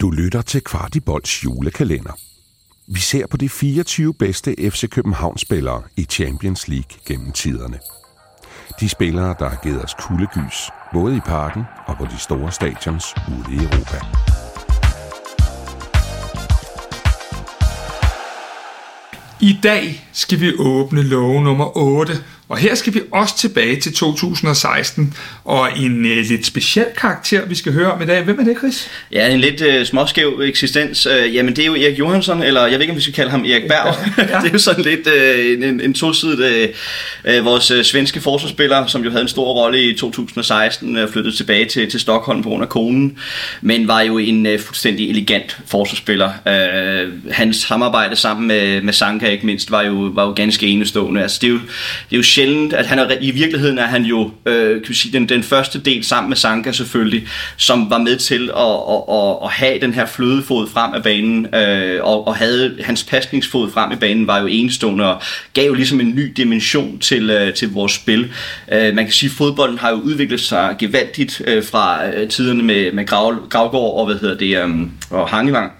Du lytter til Kvartibolds julekalender. Vi ser på de 24 bedste FC København-spillere i Champions League gennem tiderne. De spillere, der har givet os kuldegys, både i parken og på de store stadions ude i Europa. I dag skal vi åbne lov nummer 8, og her skal vi også tilbage til 2016, og en øh, lidt speciel karakter, vi skal høre om i dag. Hvem er det, Chris? Ja, en lidt øh, småskæv eksistens. Øh, jamen, det er jo Erik Johansson, eller jeg ved ikke, om vi skal kalde ham Erik Berg. Ja. det er jo sådan lidt øh, en, en tosidig øh, øh, vores øh, svenske forsvarsspiller, som jo havde en stor rolle i 2016, øh, flyttede tilbage til, til Stockholm på grund af konen, men var jo en øh, fuldstændig elegant forsvarsspiller. Øh, hans samarbejde sammen med, med Sanka, ikke mindst, var jo, var jo ganske enestående. Altså, det er jo, det er jo sjældent, at han er, i virkeligheden er han jo øh, kan sige, den, den første del sammen med Sanka selvfølgelig, som var med til at, at, at, at have den her flødefod frem af banen, øh, og, og havde hans pasningsfod frem i banen var jo enestående og gav jo ligesom en ny dimension til, øh, til vores spil. Øh, man kan sige, at fodbolden har jo udviklet sig gevaldigt øh, fra øh, tiderne med, med Grav, Gravgaard og, hvad hedder det, øh, og Hangevang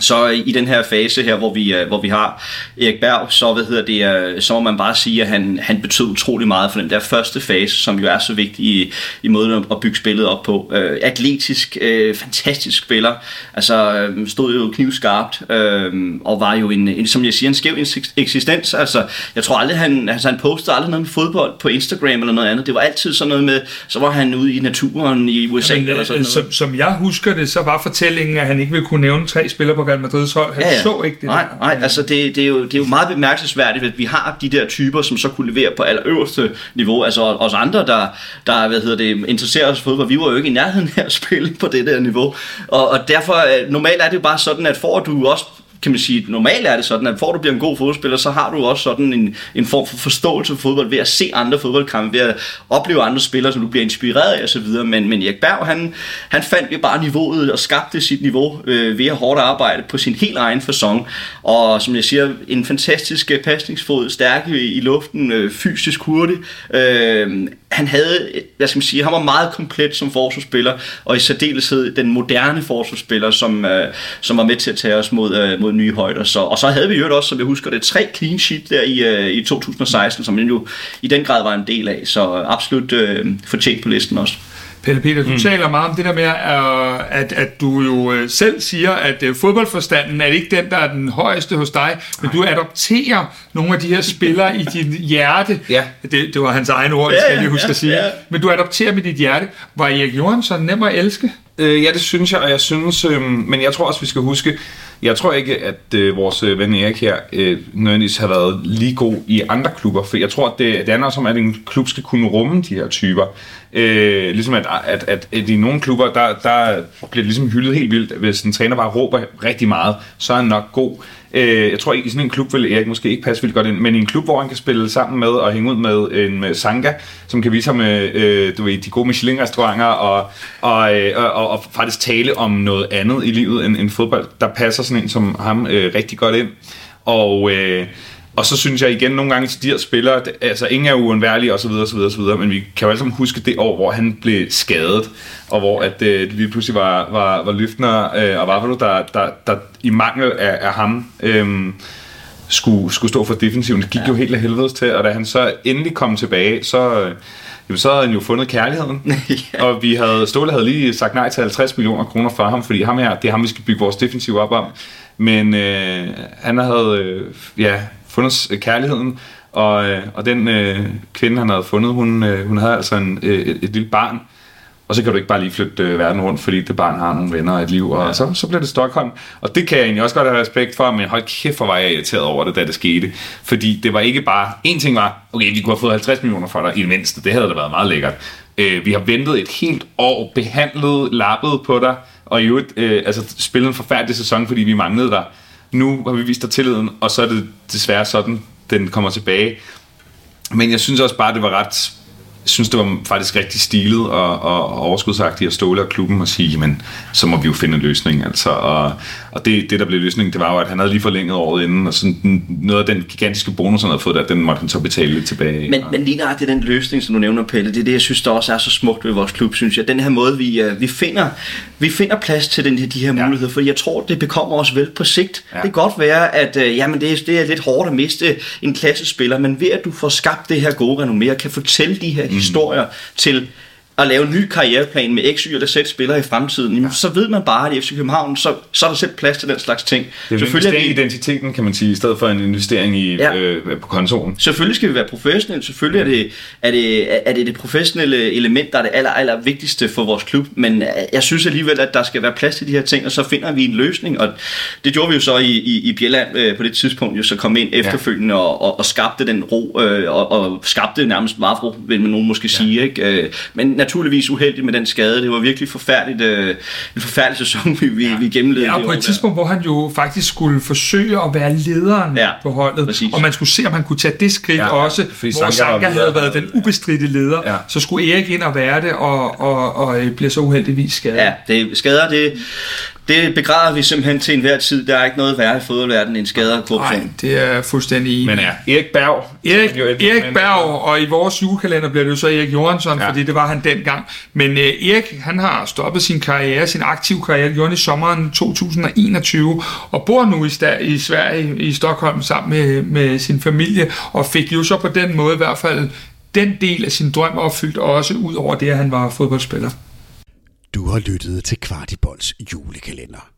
så i den her fase her, hvor vi, øh, hvor vi har Erik Berg, så, hvad hedder det, øh, så må man bare sige, at han, han betød utrolig meget for den der første fase, som jo er så vigtig i, i måden at bygge spillet op på. Uh, atletisk, uh, fantastisk spiller, altså stod jo knivskarpt, uh, og var jo en, en, som jeg siger, en skæv eksistens. Altså, jeg tror aldrig, han, altså, han postede aldrig noget med fodbold på Instagram eller noget andet. Det var altid sådan noget med, så var han ude i naturen i USA Jamen, eller sådan noget. Som, som jeg husker det, så var fortællingen, at han ikke ville kunne nævne tre spillere på Real Madrids hold. Han ja, ja. så ikke det. Nej, nej altså det, det, er jo, det er jo meget bemærkelsesværdigt, at vi har de der typer, som så kunne levere på allerøverste niveau. Altså os andre, der, der hvad hedder det, interesserer os for fodbold, vi var jo ikke i nærheden af at spille på det der niveau. Og, og derfor, øh, normalt er det jo bare sådan, at får du også kan man sige, normalt er det sådan, at for at du bliver en god fodboldspiller, så har du også sådan en, en form for forståelse for fodbold ved at se andre fodboldkampe, ved at opleve andre spillere, som du bliver inspireret af osv. Men, men Erik Berg, han, han fandt jo bare niveauet og skabte sit niveau øh, ved at hårdt arbejde på sin helt egen fasong. Og som jeg siger, en fantastisk øh, pasningsfod, stærk i, i luften, øh, fysisk hurtig. Øh, han havde, hvad skal man sige, han var meget komplet som forsvarsspiller, og i særdeleshed den moderne forsvarsspiller, som, øh, som var med til at tage os mod, øh, mod nye højder. Så, og så havde vi jo også, som jeg husker det, tre clean sheet der i, øh, i 2016, som jo i den grad var en del af, så absolut øh, fortjent på listen også. Pelle Peter, du mm. taler meget om det der med, at, at du jo øh, selv siger, at øh, fodboldforstanden er ikke den, der er den højeste hos dig, men du adopterer nogle af de her spillere i dit hjerte. Ja. Det, det var hans egen ord, det skal jeg lige huske ja, at sige. Ja. Men du adopterer med dit hjerte. Var Erik Johansson nem at elske? Øh, ja, det synes jeg, og jeg synes, øh, men jeg tror også, vi skal huske, jeg tror ikke, at øh, vores øh, ven Erik her øh, nødvendigvis har været lige god i andre klubber, for jeg tror, at det, det handler om, at en klub skal kunne rumme de her typer. Øh, ligesom at, at, at, at i nogle klubber, der, der bliver det ligesom hyldet helt vildt. Hvis en træner bare råber rigtig meget, så er han nok god. Øh, jeg tror i sådan en klub vil Erik måske ikke passe vildt godt ind, men i en klub, hvor han kan spille sammen med og hænge ud med en øh, med Sanga, som kan vise ham øh, øh, du ved, de gode Michelin-restauranter og, og, øh, og, og, faktisk tale om noget andet i livet end, end fodbold, der passer sådan en som ham øh, rigtig godt ind. Og... Øh, og så synes jeg igen nogle gange til de her spillere, altså ingen er uundværlige osv. osv. osv. Men vi kan jo alle sammen huske det år, hvor han blev skadet, og hvor at øh, det lige pludselig var, var, var Lyftner øh, og Vavalo, der, der, der i mangel af, af ham øh, skulle, skulle stå for defensiven. Det gik ja. jo helt af helvedes til, og da han så endelig kom tilbage, så... Øh, jamen, så havde han jo fundet kærligheden. ja. Og vi havde, Ståle havde lige sagt nej til 50 millioner kroner for ham, fordi ham her, det er ham, vi skal bygge vores defensiv op om. Men øh, han havde øh, ja, fundet kærligheden, og, øh, og den øh, kvinde, han havde fundet, hun, øh, hun havde altså en, øh, et, et lille barn, og så kan du ikke bare lige flytte øh, verden rundt, fordi det barn har nogle venner og et liv, og ja. så, så bliver det Stockholm. Og det kan jeg egentlig også godt have respekt for, men hold kæft, hvor var jeg irriteret over det, da det skete. Fordi det var ikke bare, en ting var, okay, vi kunne have fået 50 millioner for dig i det mindste, det havde da været meget lækkert. Øh, vi har ventet et helt år, behandlet, lappet på dig, og i øvrigt øh, altså, spillet en forfærdelig sæson, fordi vi manglede dig nu har vi vist dig tilliden, og så er det desværre sådan, den kommer tilbage. Men jeg synes også bare, det var ret jeg synes, det var faktisk rigtig stilet og, og, og overskudsagtigt at ståle af klubben og sige, men så må vi jo finde en løsning. Altså, og, og Og det, det, der blev løsningen, det var jo, at han havde lige forlænget året inden, og sådan noget af den gigantiske bonus, han havde fået der, den måtte han så betale lidt tilbage. Men, men lige nøjagtigt den løsning, som du nævner, Pelle, det er det, jeg synes, der også er så smukt ved vores klub, synes jeg. Den her måde, vi, uh, vi, finder, vi finder plads til den her, de her ja. muligheder, for jeg tror, det bekommer os vel på sigt. Ja. Det kan godt være, at uh, jamen, det, er, det er lidt hårdt at miste en klassespiller, men ved at du får skabt det her gode renommé, og kan fortælle de her mm. historier til at lave en ny karriereplan med X, Y eller Z spillere i fremtiden, jamen, ja. så ved man bare, at i FC København, så, så er der selv plads til den slags ting. Det er Selvfølgelig investering i identiteten, kan man sige, i stedet for en investering i, ja. øh, på kontoren. Selvfølgelig skal vi være professionelle. Selvfølgelig er det, er det, er det det professionelle element, der er det aller, aller vigtigste for vores klub. Men øh, jeg synes alligevel, at der skal være plads til de her ting, og så finder vi en løsning. Og det gjorde vi jo så i, i, i Bjelland øh, på det tidspunkt, jo så kom ind efterfølgende ja. og, og, og skabte den ro, øh, og, og skabte nærmest Mavro, vil man nogen måske ja. sige. Ikke? Øh, men naturligvis uheldig med den skade. Det var virkelig forfærdeligt, øh, en forfærdelig sæson, vi, vi, vi gennemlevede. Ja, og på et tidspunkt, der. hvor han jo faktisk skulle forsøge at være lederen ja, på holdet, præcis. og man skulle se, om han kunne tage det skridt ja, også, hvor Sanka, havde været den ubestridte leder, ja. så skulle Erik ind og være det, og, og, og blev så uheldigvis skadet. Ja, det, skader, det, det begræder vi simpelthen til enhver tid. Der er ikke noget værre i fodboldverdenen end skader og Nej, det er fuldstændig enig. Men ja, Erik Berg. Erik, Erik Berg, og i vores julekalender bliver det jo så Erik Johansson, ja. fordi det var han dengang. Men uh, Erik, han har stoppet sin karriere, sin aktive karriere, gjorde i sommeren 2021, og bor nu i, i Sverige, i Stockholm, sammen med, med sin familie, og fik jo så på den måde i hvert fald den del af sin drøm opfyldt, også ud over det, at han var fodboldspiller. Du har lyttet til Kvartibolds julekalender.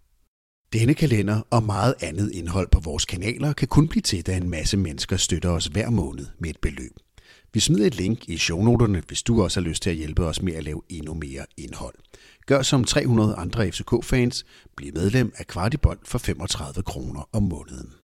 Denne kalender og meget andet indhold på vores kanaler kan kun blive til, da en masse mennesker støtter os hver måned med et beløb. Vi smider et link i shownoterne, hvis du også har lyst til at hjælpe os med at lave endnu mere indhold. Gør som 300 andre FCK-fans. Bliv medlem af Kvartibold for 35 kroner om måneden.